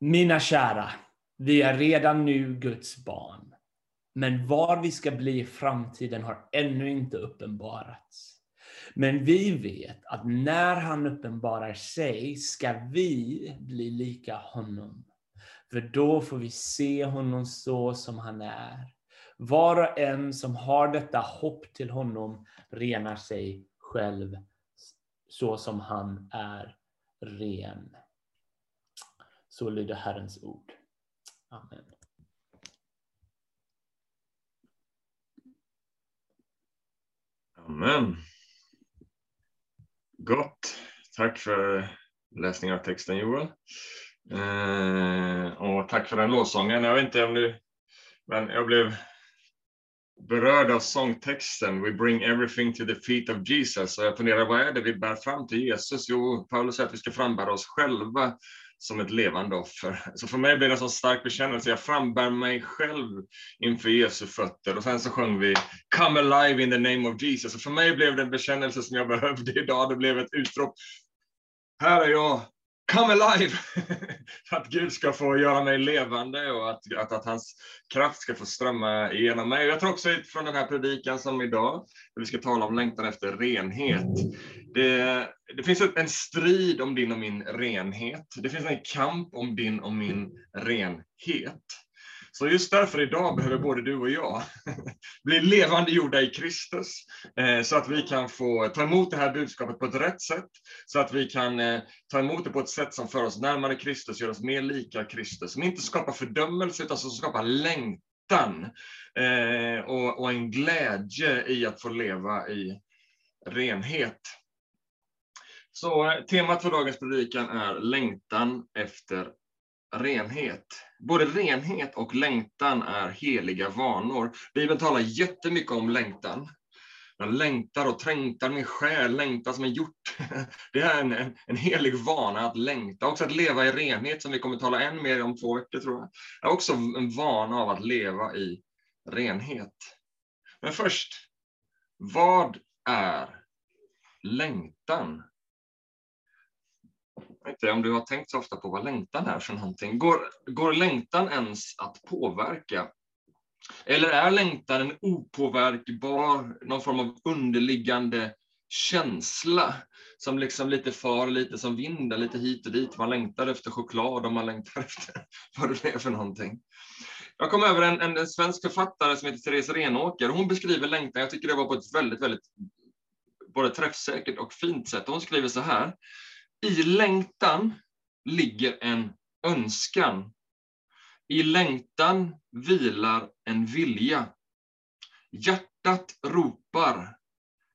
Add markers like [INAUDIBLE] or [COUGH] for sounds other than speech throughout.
Mina kära, vi är redan nu Guds barn. Men var vi ska bli i framtiden har ännu inte uppenbarats. Men vi vet att när han uppenbarar sig ska vi bli lika honom. För då får vi se honom så som han är. Var och en som har detta hopp till honom renar sig själv så som han är ren. Så lyder Herrens ord. Amen. Amen. Gott. Tack för läsningen av texten Joel. Eh, och tack för den lovsången. Jag vet inte om du, men jag blev berörd av sångtexten We bring everything to the feet of Jesus. Och jag funderar, vad är det vi bär fram till Jesus? Jo, Paulus säger att vi ska frambära oss själva som ett levande offer. Så för mig blir det en så stark bekännelse. Jag frambär mig själv inför Jesu fötter. Och sen så sjöng vi Come alive in the name of Jesus. Och för mig blev det en bekännelse som jag behövde idag. Det blev ett utrop. Här är jag, come alive! [LAUGHS] att Gud ska få göra mig levande och att, att, att, hans kraft ska få strömma igenom mig. Jag tror också från den här predikan som idag, där vi ska tala om längtan efter renhet. Det, det finns en strid om din och min renhet. Det finns en kamp om din och min renhet. Så just därför idag behöver både du och jag [LAUGHS] bli levande gjorda i Kristus, eh, så att vi kan få ta emot det här budskapet på ett rätt sätt, så att vi kan eh, ta emot det på ett sätt som för oss närmare Kristus, gör oss mer lika Kristus, som inte skapar fördömelse, utan som skapar längtan eh, och en glädje i att få leva i renhet. Så temat för dagens predikan är längtan efter renhet. Både renhet och längtan är heliga vanor. Bibeln talar jättemycket om längtan. Jag längtar och trängtar min själ, längtar som en hjort. [LAUGHS] Det är en, en, en, helig vana att längta. Också att leva i renhet, som vi kommer att tala än mer om två veckor, tror jag. Det är också en vana av att leva i renhet. Men först, vad är längtan? Jag om du har tänkt så ofta på vad längtan är för någonting. Går, går längtan ens att påverka? Eller är längtan en opåverkbar, någon form av underliggande känsla som liksom lite far, lite som vinden, lite hit och dit. Man längtar efter choklad och man längtar [LAUGHS] efter vad det är för någonting. Jag kom över en, en, en svensk författare som heter Therese Renåker. Hon beskriver längtan, jag tycker det var på ett väldigt, väldigt både träffsäkert och fint sätt. Hon skriver så här. I längtan ligger en önskan. I längtan vilar en vilja. Hjärtat ropar,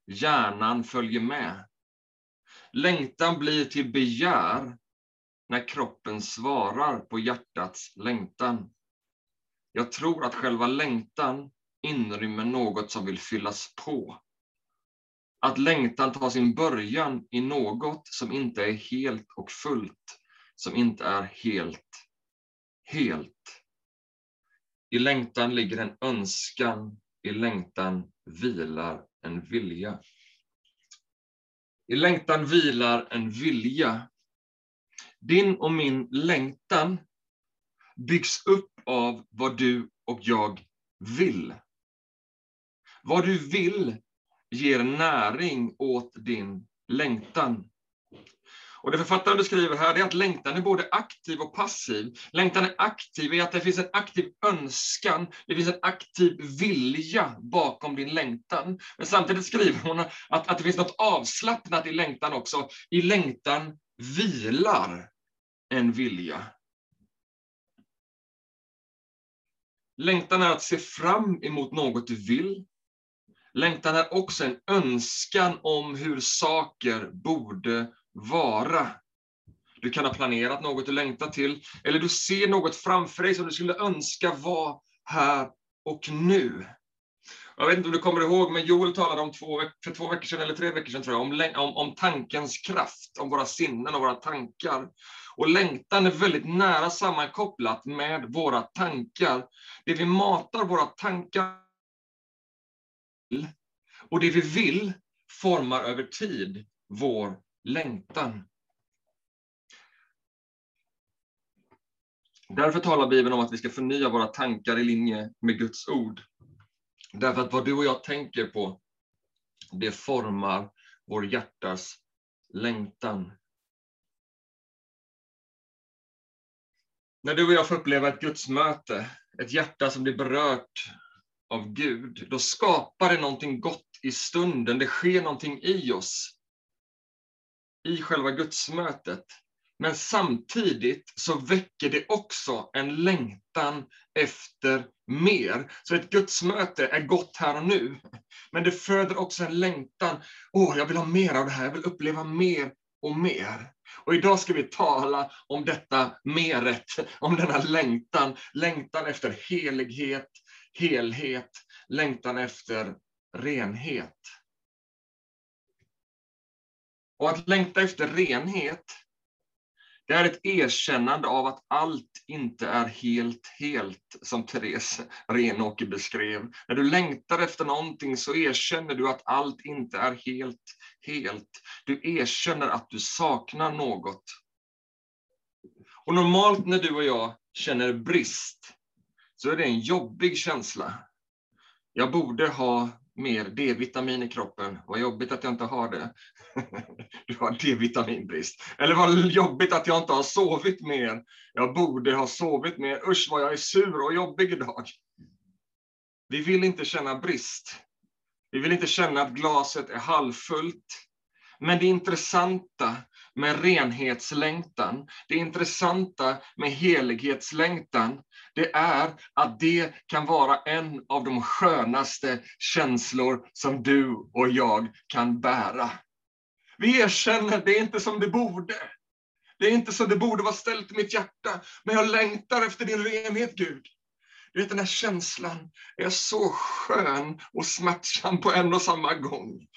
hjärnan följer med. Längtan blir till begär när kroppen svarar på hjärtats längtan. Jag tror att själva längtan inrymmer något som vill fyllas på. Att längtan tar sin början i något som inte är helt och fullt, som inte är helt, helt. I längtan ligger en önskan, i längtan vilar en vilja. I längtan vilar en vilja. Din och min längtan byggs upp av vad du och jag vill. Vad du vill ger näring åt din längtan. Och det författaren beskriver här är att längtan är både aktiv och passiv. Längtan är aktiv i att det finns en aktiv önskan, det finns en aktiv vilja bakom din längtan. Men samtidigt skriver hon att, att det finns något avslappnat i längtan också. I längtan vilar en vilja. Längtan är att se fram emot något du vill, Längtan är också en önskan om hur saker borde vara. Du kan ha planerat något du längtar till, eller du ser något framför dig som du skulle önska var här och nu. Jag vet inte om du kommer ihåg, men Joel talade om två, för två veckor sedan, eller tre veckor sedan, tror jag, om, om, om tankens kraft, om våra sinnen och våra tankar. Och längtan är väldigt nära sammankopplat med våra tankar. Det vi matar våra tankar och det vi vill formar över tid vår längtan. Därför talar Bibeln om att vi ska förnya våra tankar i linje med Guds ord. Därför att vad du och jag tänker på, det formar vår hjärtas längtan. När du och jag får uppleva ett gudsmöte, ett hjärta som blir berört av Gud, då skapar det någonting gott i stunden. Det sker någonting i oss, i själva gudsmötet. Men samtidigt så väcker det också en längtan efter mer. Så ett gudsmöte är gott här och nu, men det föder också en längtan. Åh, jag vill ha mer av det här, jag vill uppleva mer och mer. Och idag ska vi tala om detta meret, om denna längtan. Längtan efter helighet, helhet, längtan efter renhet. Och att längta efter renhet, det är ett erkännande av att allt inte är helt, helt, som Therese Renåker beskrev. När du längtar efter någonting så erkänner du att allt inte är helt, helt. Du erkänner att du saknar något. Och normalt när du och jag känner brist, så är det en jobbig känsla. Jag borde ha mer D-vitamin i kroppen. Vad jobbigt att jag inte har det. [LAUGHS] Du har D-vitaminbrist. Eller vad jobbigt att jag inte har sovit mer. Jag borde ha sovit mer. Usch vad jag är sur och jobbig idag. Vi vill inte känna brist. Vi vill inte känna att glaset är halvfullt. Men det intressanta med renhetslängtan, det intressanta med helighetslängtan, det är att det kan vara en av de skönaste känslor som du och jag kan bära. Vi erkänner, det är inte som det borde. Det är inte så det borde vara ställt i mitt hjärta, men jag längtar efter din renhet, Gud. Du vet, den här känslan är så skön och smärtsam på en och samma gång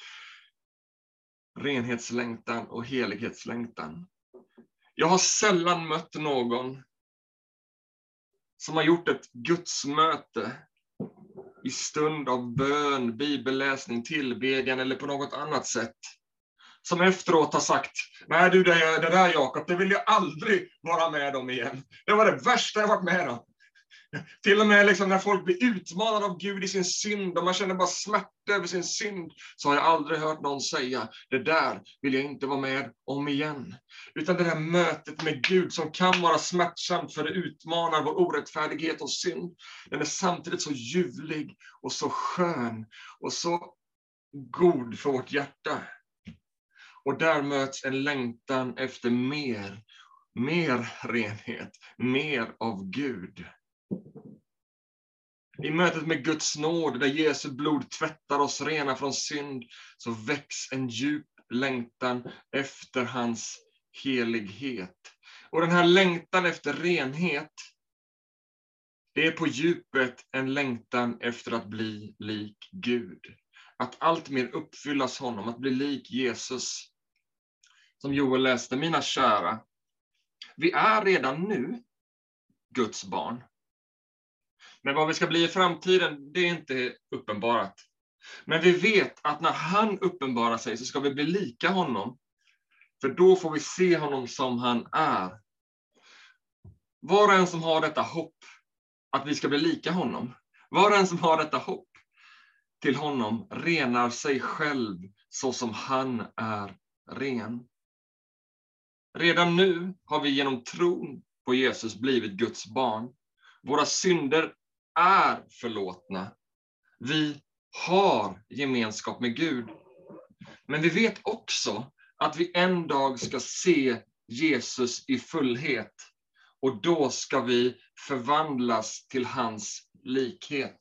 renhetslängtan och helighetslängtan. Jag har sällan mött någon som har gjort ett gudsmöte i stund av bön, bibelläsning, tillbedjan eller på något annat sätt. Som efteråt har sagt, nej du det, det där Jakob, det vill jag aldrig vara med om igen. Det var det värsta jag varit med om. Till och med liksom när folk blir utmanade av Gud i sin synd och man känner bara smärta över sin synd, så har jag aldrig hört någon säga, det där vill jag inte vara med om igen. Utan det här mötet med Gud som kan vara smärtsamt för det utmanar vår orättfärdighet och synd, den är samtidigt så ljuvlig och så skön och så god för vårt hjärta. Och där möts en längtan efter mer, mer renhet, mer av Gud. I mötet med Guds nåd, där Jesu blod tvättar oss rena från synd, så väcks en djup längtan efter hans helighet. Och den här längtan efter renhet, det är på djupet en längtan efter att bli lik Gud. Att alltmer uppfyllas honom, att bli lik Jesus. Som Joel läste, mina kära, vi är redan nu Guds barn. Men vad vi ska bli i framtiden, det är inte uppenbarat. Men vi vet att när han uppenbarar sig så ska vi bli lika honom. För då får vi se honom som han är. Var och en som har detta hopp, att vi ska bli lika honom, var och en som har detta hopp till honom renar sig själv så som han är ren. Redan nu har vi genom tron på Jesus blivit Guds barn. Våra synder är förlåtna. Vi har gemenskap med Gud. Men vi vet också att vi en dag ska se Jesus i fullhet. Och då ska vi förvandlas till hans likhet.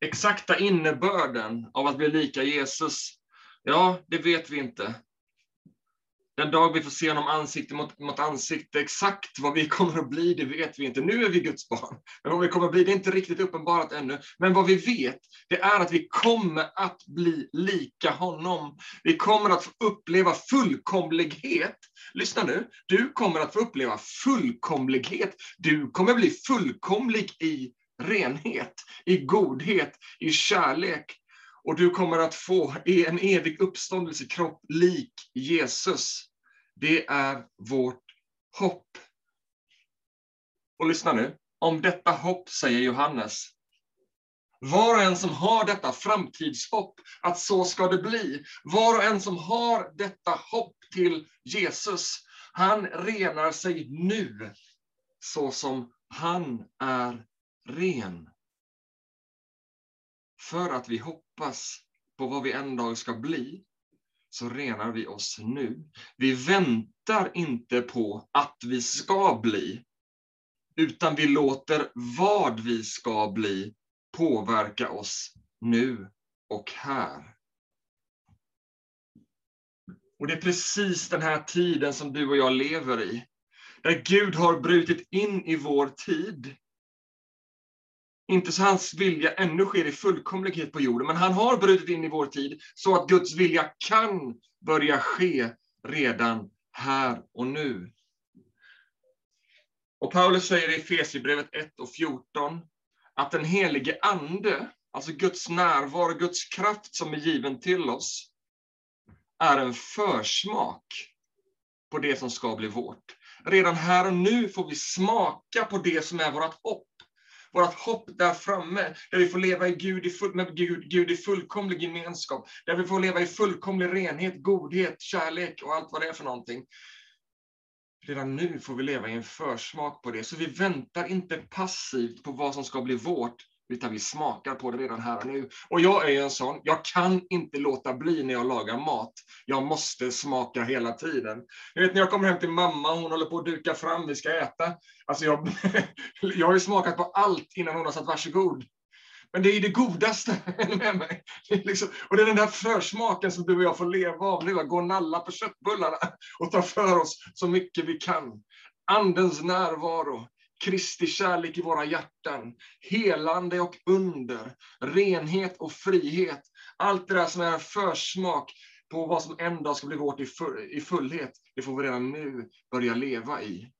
Exakta innebörden av att bli lika Jesus, ja, det vet vi inte. Den dag vi får se honom ansikte mot, mot ansikte, exakt vad vi [LAUGHS] kommer att bli, det vet vi inte. Nu är vi Guds barn, men vad vi kommer att bli, det är inte riktigt uppenbarat ännu. Men vad vi vet, det är att vi kommer att bli lika honom. Vi kommer att få uppleva fullkomlighet. Lyssna nu, du kommer att få uppleva fullkomlighet. Du kommer bli fullkomlig i renhet, i godhet, i kärlek. Och du kommer att få en evig uppståndelsekropp lik Jesus. Det är vårt hopp. Och lyssna nu. Om detta hopp säger Johannes. Var och en som har detta framtidshopp, att så ska det bli. Var och en som har detta hopp till Jesus, han renar sig nu så som han är ren. För att vi hoppas på vad vi en dag ska bli, så renar vi oss nu. Vi väntar inte på att vi ska bli, utan vi låter vad vi ska bli påverka oss nu och här. Och det är precis den här tiden som du och jag lever i. Där Gud har brutit in i vår tid. Inte så hans vilja ännu sker i fullkomlighet på jorden, men han har brutit in i vår tid så att Guds vilja kan börja ske redan här och nu. Och Paulus säger i Efesierbrevet 1 och 14 att den helige Ande, alltså Guds närvaro, Guds kraft som är given till oss, är en försmak på det som ska bli vårt. Redan här och nu får vi smaka på det som är vårt hopp. Vårt hopp där framme, där vi får leva i Gud i full, med Gud, Gud i fullkomlig gemenskap, där vi får leva i fullkomlig renhet, godhet, kärlek och allt vad det är för någonting. Redan nu får vi leva i en försmak på det, så vi väntar inte passivt på vad som ska bli vårt, utan vi smakar på det redan här och nu. Och jag är en sån, jag kan inte låta bli när jag lagar mat. Jag måste smaka hela tiden. Jag vet när jag kommer hem till mamma, hon håller på att duka fram, vi ska äta. Alltså jag, [LAUGHS] jag har ju smakat på allt innan hon har sagt varsågod. Men det är det godaste [LAUGHS] med mig. Liksom, och det är den där försmaken som du och jag får leva av nu, att gå och nalla på köttbullarna och ta för oss så mycket vi kan. Andens närvaro, Kristi kärlek i våra hjärtan, helande och under, renhet och frihet. Allt det där som är en försmak på vad som en dag ska bli vårt i fullhet, det får vi redan nu börja leva i.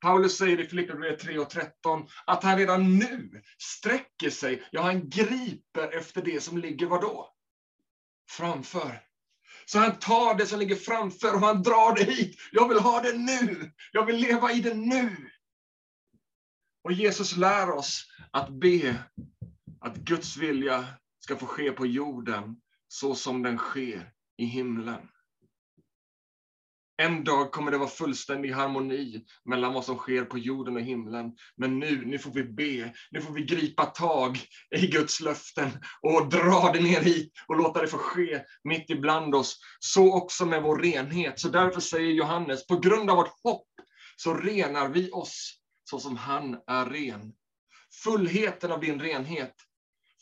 Paulus säger i Filipperbrevet 3 och 13 att han redan nu sträcker sig, ja han griper efter det som ligger vadå? Framför. Så han tar det som ligger framför och han drar det hit. Jag vill ha det nu. Jag vill leva i det nu. Och Jesus lär oss att be att Guds vilja ska få ske på jorden så som den sker i himlen. En dag kommer det vara fullständig harmoni mellan vad som sker på jorden och himlen. Men nu, nu får vi be, nu får vi gripa tag i Guds löften och dra det ner hit och låta det få ske mitt ibland oss. Så också med vår renhet. Så därför säger Johannes, på grund av vårt hopp så renar vi oss så som han är ren. Fullheten av din renhet,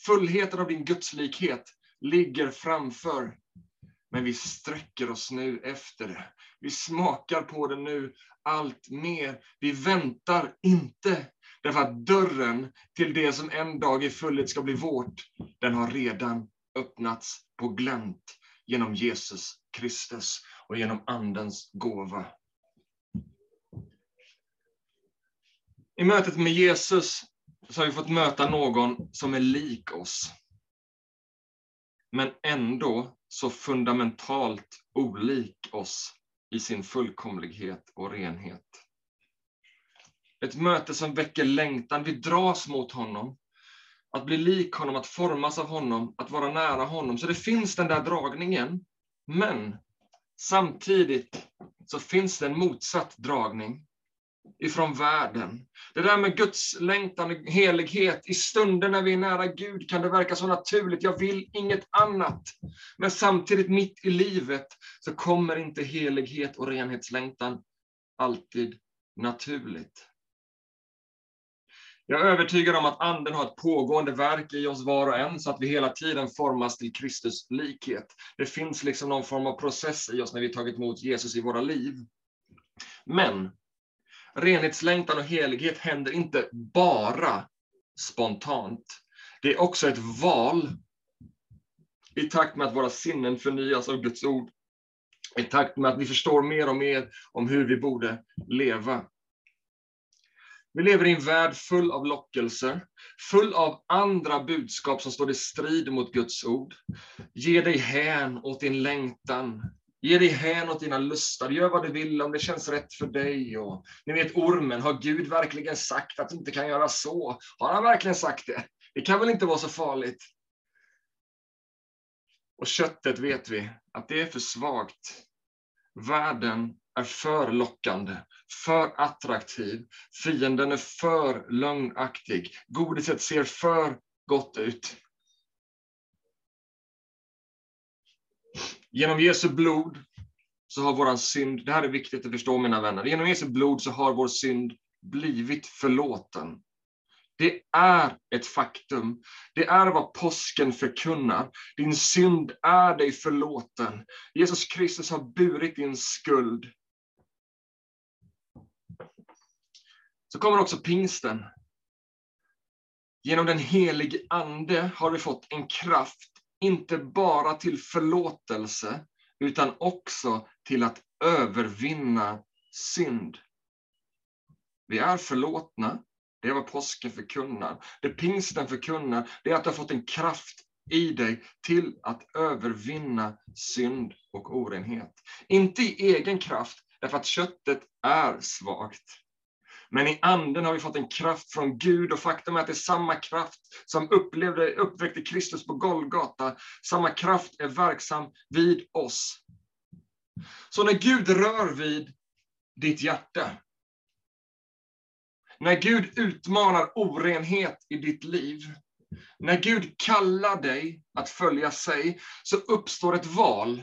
fullheten av din gudslikhet ligger framför. Men vi sträcker oss nu efter det. Vi smakar på det nu allt mer. Vi väntar inte, därför att dörren till det som en dag i fullhet ska bli vårt, den har redan öppnats på glänt genom Jesus Kristus och genom Andens gåva. I mötet med Jesus så har vi fått möta någon som är lik oss. Men ändå så fundamentalt olik oss i sin fullkomlighet och renhet. Ett möte som väcker längtan, vi dras mot honom. Att bli lik honom, att formas av honom, att vara nära honom. Så det finns den där dragningen. Men samtidigt så finns det en motsatt dragning ifrån världen. Det där med Guds längtan och helighet, i stunder när vi är nära Gud kan det verka så naturligt, jag vill inget annat. Men samtidigt mitt i livet så kommer inte helighet och renhetslängtan alltid naturligt. Jag är övertygad om att Anden har ett pågående verk i oss var och en, så att vi hela tiden formas till Kristus likhet. Det finns liksom någon form av process i oss när vi tagit emot Jesus i våra liv. Men renhetslängtan och helighet händer inte bara spontant. Det är också ett val i takt med att våra sinnen förnyas av Guds ord. I takt med att vi förstår mer och mer om hur vi borde leva. Vi lever i en värld full av lockelser, full av andra budskap som står i strid mot Guds ord. Ge dig hän åt din längtan Ge dig hän åt dina lustar, gör vad du vill om det känns rätt för dig. Och, ni vet ormen, har Gud verkligen sagt att du inte kan göra så? Har han verkligen sagt det? Det kan väl inte vara så farligt? Och köttet vet vi att det är för svagt. Världen är för lockande, för attraktiv. Fienden är för lögnaktig. Godiset ser för gott ut. Genom Jesu blod så har våran synd, det här är viktigt att förstå mina vänner, genom Jesu blod så har vår synd blivit förlåten. Det är ett faktum. Det är vad påsken förkunnar. Din synd är dig förlåten. Jesus Kristus har burit din skuld. Så kommer också pingsten. Genom den helige Ande har vi fått en kraft, inte bara till förlåtelse, utan också till att övervinna synd. Vi är förlåtna, det är vad påsken förkunnar. Det pingsten förkunnar, det är att du har fått en kraft i dig till att övervinna synd och orenhet. Inte i egen kraft, därför att köttet är svagt. Men i anden har vi fått en kraft från Gud och faktum är att det är samma kraft som upplevde, uppväckte Kristus på Golgata. Samma kraft är verksam vid oss. Så när Gud rör vid ditt hjärta, när Gud utmanar orenhet i ditt liv, när Gud kallar dig att följa sig, så uppstår ett val.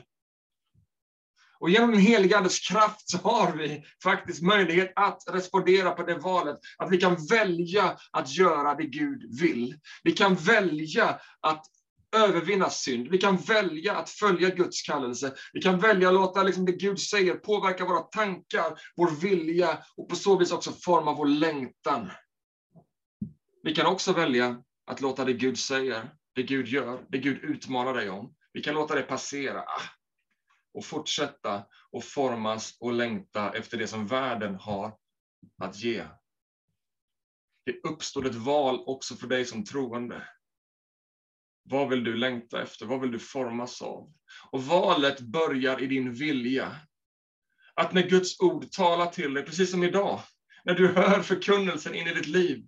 Och genom den heliga Andes kraft så har vi faktiskt möjlighet att respondera på det valet. Att vi kan välja att göra det Gud vill. Vi kan välja att övervinna synd. Vi kan välja att följa Guds kallelse. Vi kan välja att låta liksom det Gud säger påverka våra tankar, vår vilja och på så vis också forma vår längtan. Vi kan också välja att låta det Gud säger, det Gud gör, det Gud utmanar dig om. Vi kan låta det passera och fortsätta och formas och längta efter det som världen har att ge. Det uppstår ett val också för dig som troende. Vad vill du längta efter? Vad vill du formas av? Och valet börjar i din vilja. Att när Guds ord talar till dig, precis som idag, när du hör förkunnelsen in i ditt liv.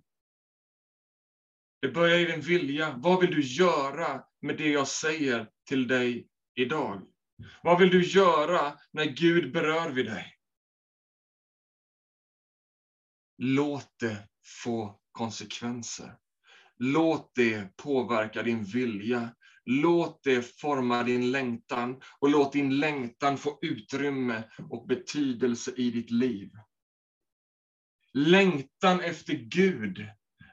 Det börjar i din vilja. Vad vill du göra med det jag säger till dig idag? Vad vill du göra när Gud berör vid dig? Låt det få konsekvenser. Låt det påverka din vilja. Låt det forma din längtan och låt din längtan få utrymme och betydelse i ditt liv. Längtan efter Gud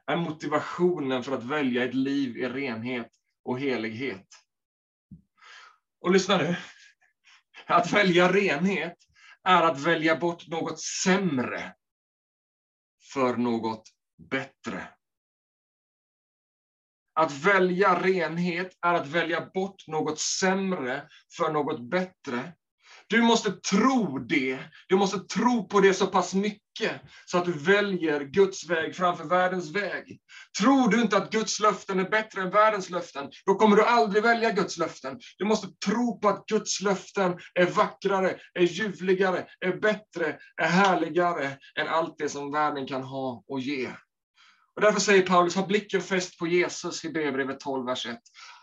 är motivationen för att välja ett liv i renhet och helighet. Och lyssna nu. Att välja renhet är att välja bort något sämre för något bättre. Att välja renhet är att välja bort något sämre för något bättre. Du måste tro det. Du måste tro på det så pass mycket så att du väljer Guds väg framför världens väg. Tror du inte att Guds löften är bättre än världens löften, då kommer du aldrig välja Guds löften. Du måste tro på att Guds löften är vackrare, är ljuvligare, är bättre, är härligare än allt det som världen kan ha och ge. Och därför säger Paulus, ha blicken fäst på Jesus i Hebreerbrevet 12, vers 1.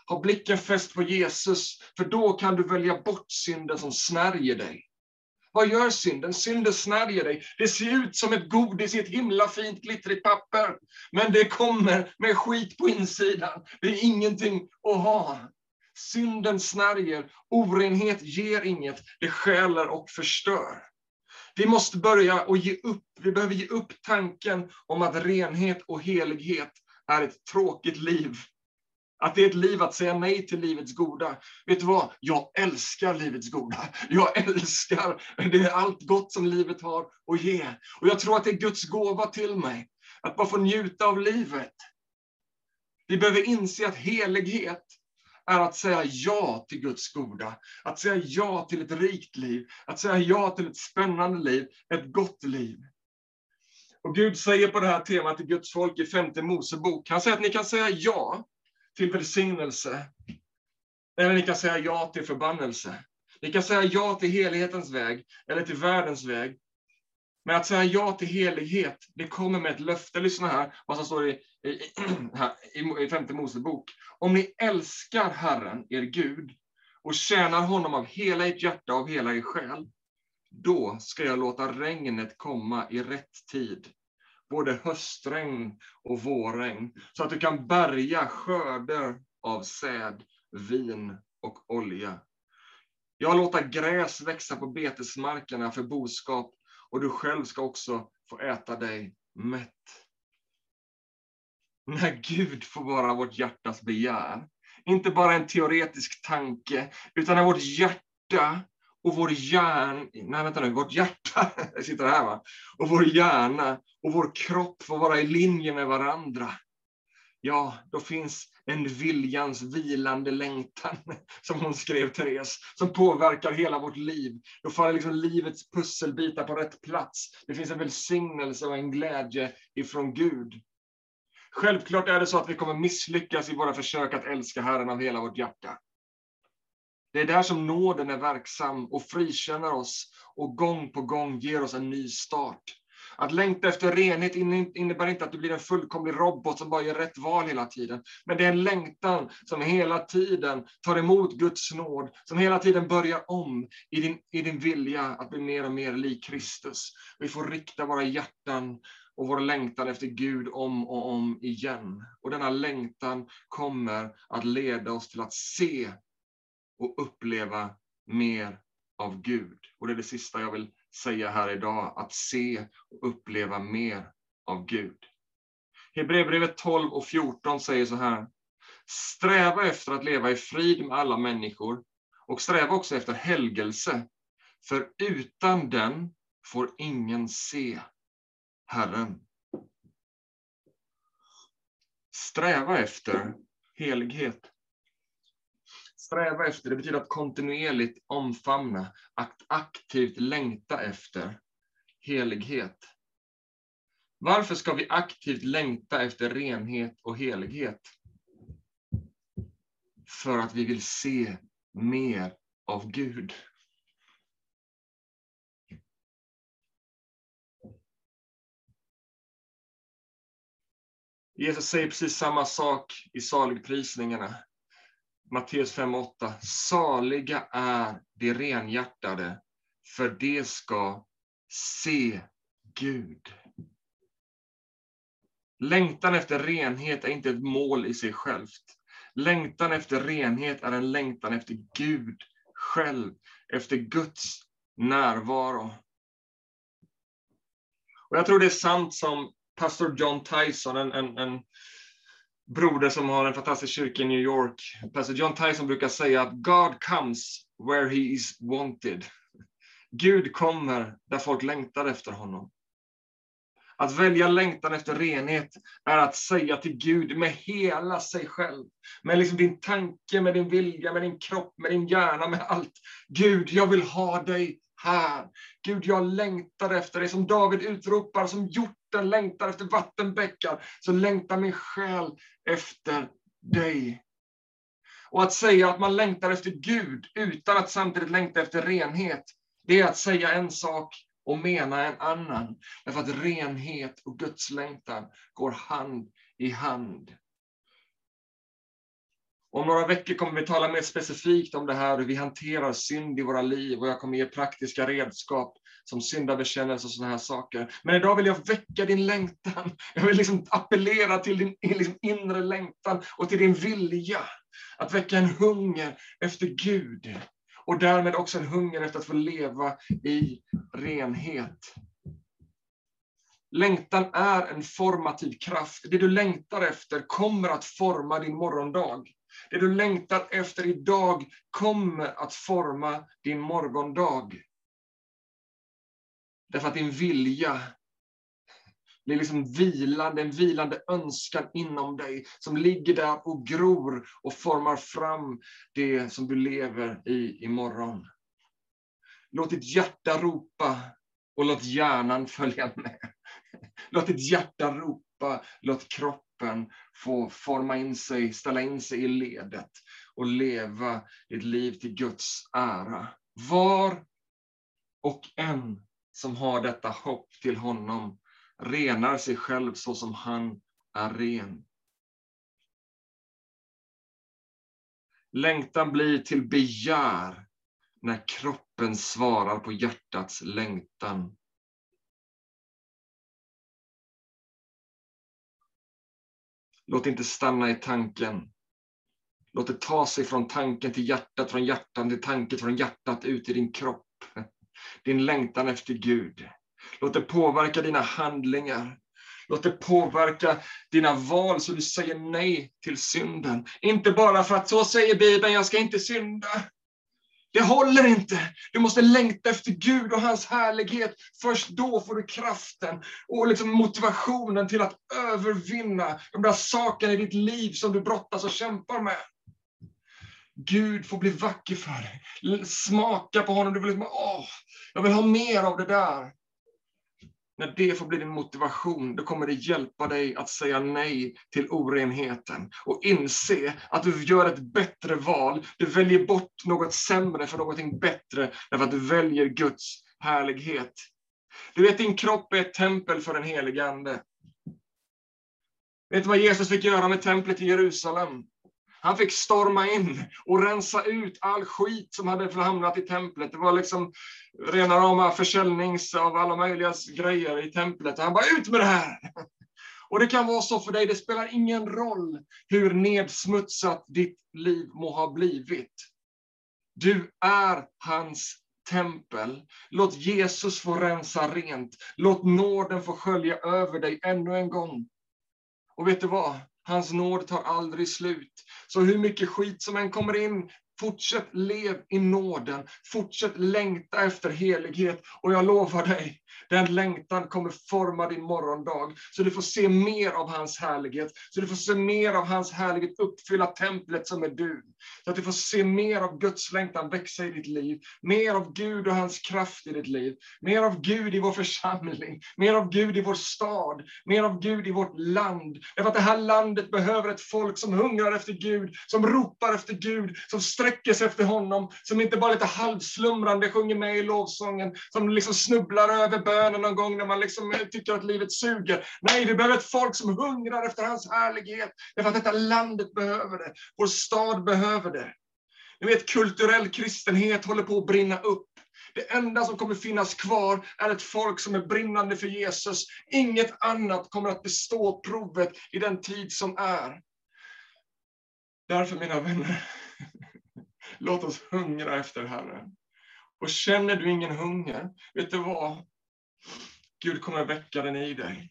Ha blicken fäst på Jesus, för då kan du välja bort synden som snärjer dig. Vad gör synden? Synden snärjer dig. Det ser ut som ett godis i ett himla fint glittrigt papper, men det kommer med skit på insidan. Det är ingenting att ha. Synden snärjer, orenhet ger inget, det skäller och förstör. Vi måste börja och ge upp. Vi behöver ge upp tanken om att renhet och helighet är ett tråkigt liv. Att det är ett liv att säga nej till livets goda. Vet du vad? Jag älskar livets goda. Jag älskar det allt gott som livet har att ge. Och jag tror att det är Guds gåva till mig. Att bara få njuta av livet. Vi behöver inse att helighet är att säga ja till Guds goda, att säga ja till ett rikt liv, att säga ja till ett spännande liv, ett gott liv. Och Gud säger på det här temat till Guds folk i femte Mosebok, han säger att ni kan säga ja till välsignelse, eller ni kan säga ja till förbannelse. Ni kan säga ja till helighetens väg eller till världens väg. Men att säga ja till helighet, det kommer med ett löfte. Lyssna här, vad som står i, i, [CLEARS THROAT] i, i femte Mosebok. Om ni älskar Herren, er Gud, och tjänar honom av hela ert hjärta och av hela er själ, då ska jag låta regnet komma i rätt tid, både höstregn och vårregn, så att du kan bärga skörder av säd, vin och olja. Jag låter gräs växa på betesmarkerna för boskap, och du själv ska också få äta dig mätt. När Gud får vara vårt hjärtas begär, inte bara en teoretisk tanke, utan när vårt hjärta och vår hjärna, nej vänta nu, vårt hjärta, [LAUGHS] sitter här va, och vår hjärna och vår kropp får vara i linje med varandra. Ja, då finns en viljans vilande längtan, [LAUGHS] som hon skrev Therese, som påverkar hela vårt liv. Då faller liksom livets pusselbitar på rätt plats. Det finns en välsignelse och en glädje ifrån Gud. Självklart är det så att vi kommer misslyckas i våra försök att älska Herren av hela vårt hjärta. Det är där som nåden är verksam och frikänner oss och gång på gång ger oss en ny start. Att längta efter renhet innebär inte att du blir en fullkomlig robot som bara gör rätt val hela tiden. Men det är en längtan som hela tiden tar emot Guds nåd, som hela tiden börjar om i din, i din vilja att bli mer och mer lik Kristus. Vi får rikta våra hjärtan och vår längtan efter Gud om och om igen. Och denna längtan kommer att leda oss till att se och uppleva mer av Gud. Och det är det sista jag vill säga här idag, att se och uppleva mer av Gud. Hebreerbrevet 12 och 14 säger så här. Sträva efter att leva i frid med alla människor och sträva också efter helgelse, för utan den får ingen se Herren. Sträva efter helighet. Sträva efter, det betyder att kontinuerligt omfamna, att aktivt längta efter helighet. Varför ska vi aktivt längta efter renhet och helighet? För att vi vill se mer av Gud. Jesus säger precis samma sak i saligprisningarna. Matteus 5.8. Saliga är de renhjärtade, för de ska se Gud. Längtan efter renhet är inte ett mål i sig självt. Längtan efter renhet är en längtan efter Gud själv, efter Guds närvaro. Och Jag tror det är sant som pastor John Tyson, en, en, en broder som har en fantastisk kyrka i New York. Pastor John Tyson brukar säga att God comes where he is wanted. Gud kommer där folk längtar efter honom. Att välja längtan efter renhet är att säga till Gud med hela sig själv, med liksom din tanke, med din vilja, med din kropp, med din hjärna, med allt. Gud, jag vill ha dig här. Gud, jag längtar efter dig. Som David utropar, som hjorten längtar efter vattenbäckar, så längtar min själ efter dig. Och att säga att man längtar efter Gud utan att samtidigt längta efter renhet, det är att säga en sak och mena en annan. Därför att renhet och Guds längtan går hand i hand. Om några veckor kommer vi tala mer specifikt om det här, hur vi hanterar synd i våra liv och jag kommer ge praktiska redskap som syndabekännelse och sådana här saker. Men idag vill jag väcka din längtan. Jag vill liksom appellera till din liksom inre längtan och till din vilja. Att väcka en hunger efter Gud och därmed också en hunger efter att få leva i renhet. Längtan är en formativ kraft. Det du längtar efter kommer att forma din morgondag. Det du längtar efter idag kommer att forma din morgondag. Därför att din vilja blir liksom vilande, en vilande önskan inom dig som ligger där och gror och formar fram det som du lever i imorgon. Låt ditt hjärta ropa och låt hjärnan följa med. Låt ditt hjärta ropa, låt kroppen få forma in sig, ställa in sig i ledet och leva ditt liv till Guds ära. Var och en som har detta hopp till honom renar sig själv så som han är ren. Längtan blir till begär när kroppen svarar på hjärtats längtan. Låt inte stanna i tanken. Låt det ta sig från tanken till hjärtat, från hjärtat till tanken, från hjärtat ut i din kropp. Din längtan efter Gud. Låt det påverka dina handlingar. Låt det påverka dina val så du säger nej till synden. Inte bara för att så säger Bibeln, jag ska inte synda. Det håller inte. Du måste längta efter Gud och hans härlighet. Först då får du kraften och liksom motivationen till att övervinna de där sakerna i ditt liv som du brottas och kämpar med. Gud får bli vacker för dig. Smaka på honom. Du vill liksom, åh, jag vill ha mer av det där. När det får bli din motivation, då kommer det hjälpa dig att säga nej till orenheten och inse att du gör ett bättre val. Du väljer bort något sämre för någonting bättre, därför att du väljer Guds härlighet. Du vet, din kropp är ett tempel för den helige Ande. Vet du vad Jesus fick göra med templet i Jerusalem? Han fick storma in och rensa ut all skit som hade hamnat i templet. Det var liksom rena rama försäljnings av alla möjliga grejer i templet. Han bara, ut med det här! Och det kan vara så för dig, det spelar ingen roll hur nedsmutsat ditt liv må ha blivit. Du är hans tempel. Låt Jesus få rensa rent. Låt nåden få skölja över dig ännu en gång. Och vet du vad? Hans nåd tar aldrig slut. Så hur mycket skit som än kommer in, fortsätt lev i nåden. Fortsätt längta efter helighet. Och jag lovar dig, den längtan kommer forma din morgondag. Så du får se mer av hans härlighet. Så du får se mer av hans härlighet uppfylla templet som är du. Så att du får se mer av Guds längtan växa i ditt liv. Mer av Gud och hans kraft i ditt liv. Mer av Gud i vår församling. Mer av Gud i vår stad. Mer av Gud i vårt land. Därför att det här landet behöver ett folk som hungrar efter Gud, som ropar efter Gud, som sträcker sig efter honom, som inte bara lite halvslumrande sjunger med i lovsången, som liksom snubblar över bönen någon gång när man liksom tycker att livet suger. Nej, vi behöver ett folk som hungrar efter hans härlighet, därför att detta landet behöver det. Vår stad behöver det. Ni vet, kulturell kristenhet håller på att brinna upp. Det enda som kommer finnas kvar är ett folk som är brinnande för Jesus. Inget annat kommer att bestå provet i den tid som är. Därför, mina vänner, [LAUGHS] låt oss hungra efter Herren. Och känner du ingen hunger, vet du vad? Gud kommer väcka den i dig.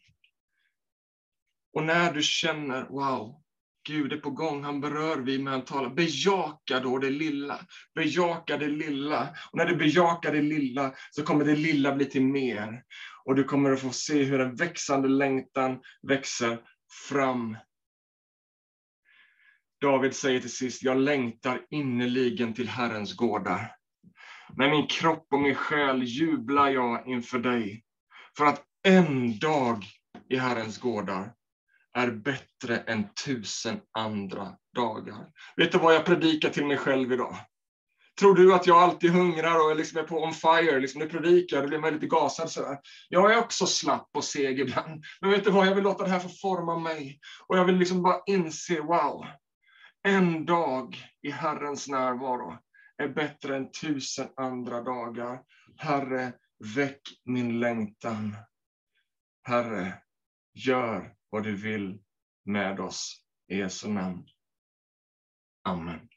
Och när du känner, wow, Gud är på gång, han berör vid mig, han talar. Bejaka då det lilla. Bejaka det lilla. Och när du bejakar det lilla så kommer det lilla bli till mer. Och du kommer att få se hur en växande längtan växer fram. David säger till sist, jag längtar innerligen till Herrens gårdar. Med min kropp och min själ jublar jag inför dig. För att en dag i Herrens gårdar är bättre än tusen andra dagar. Vet du vad jag predikar till mig själv idag? Tror du att jag alltid hungrar och är, liksom på on fire? Liksom nu predikar jag, då blir man lite gasad sådär. Jag är också slapp och seg ibland. Men vet du vad, jag vill låta det här få forma mig. Och jag vill liksom bara inse, wow, en dag i Herrens närvaro är bättre än tusen andra dagar. Herre, väck min längtan. Herre, gör vad du vill med oss. I Jesu namn. Amen.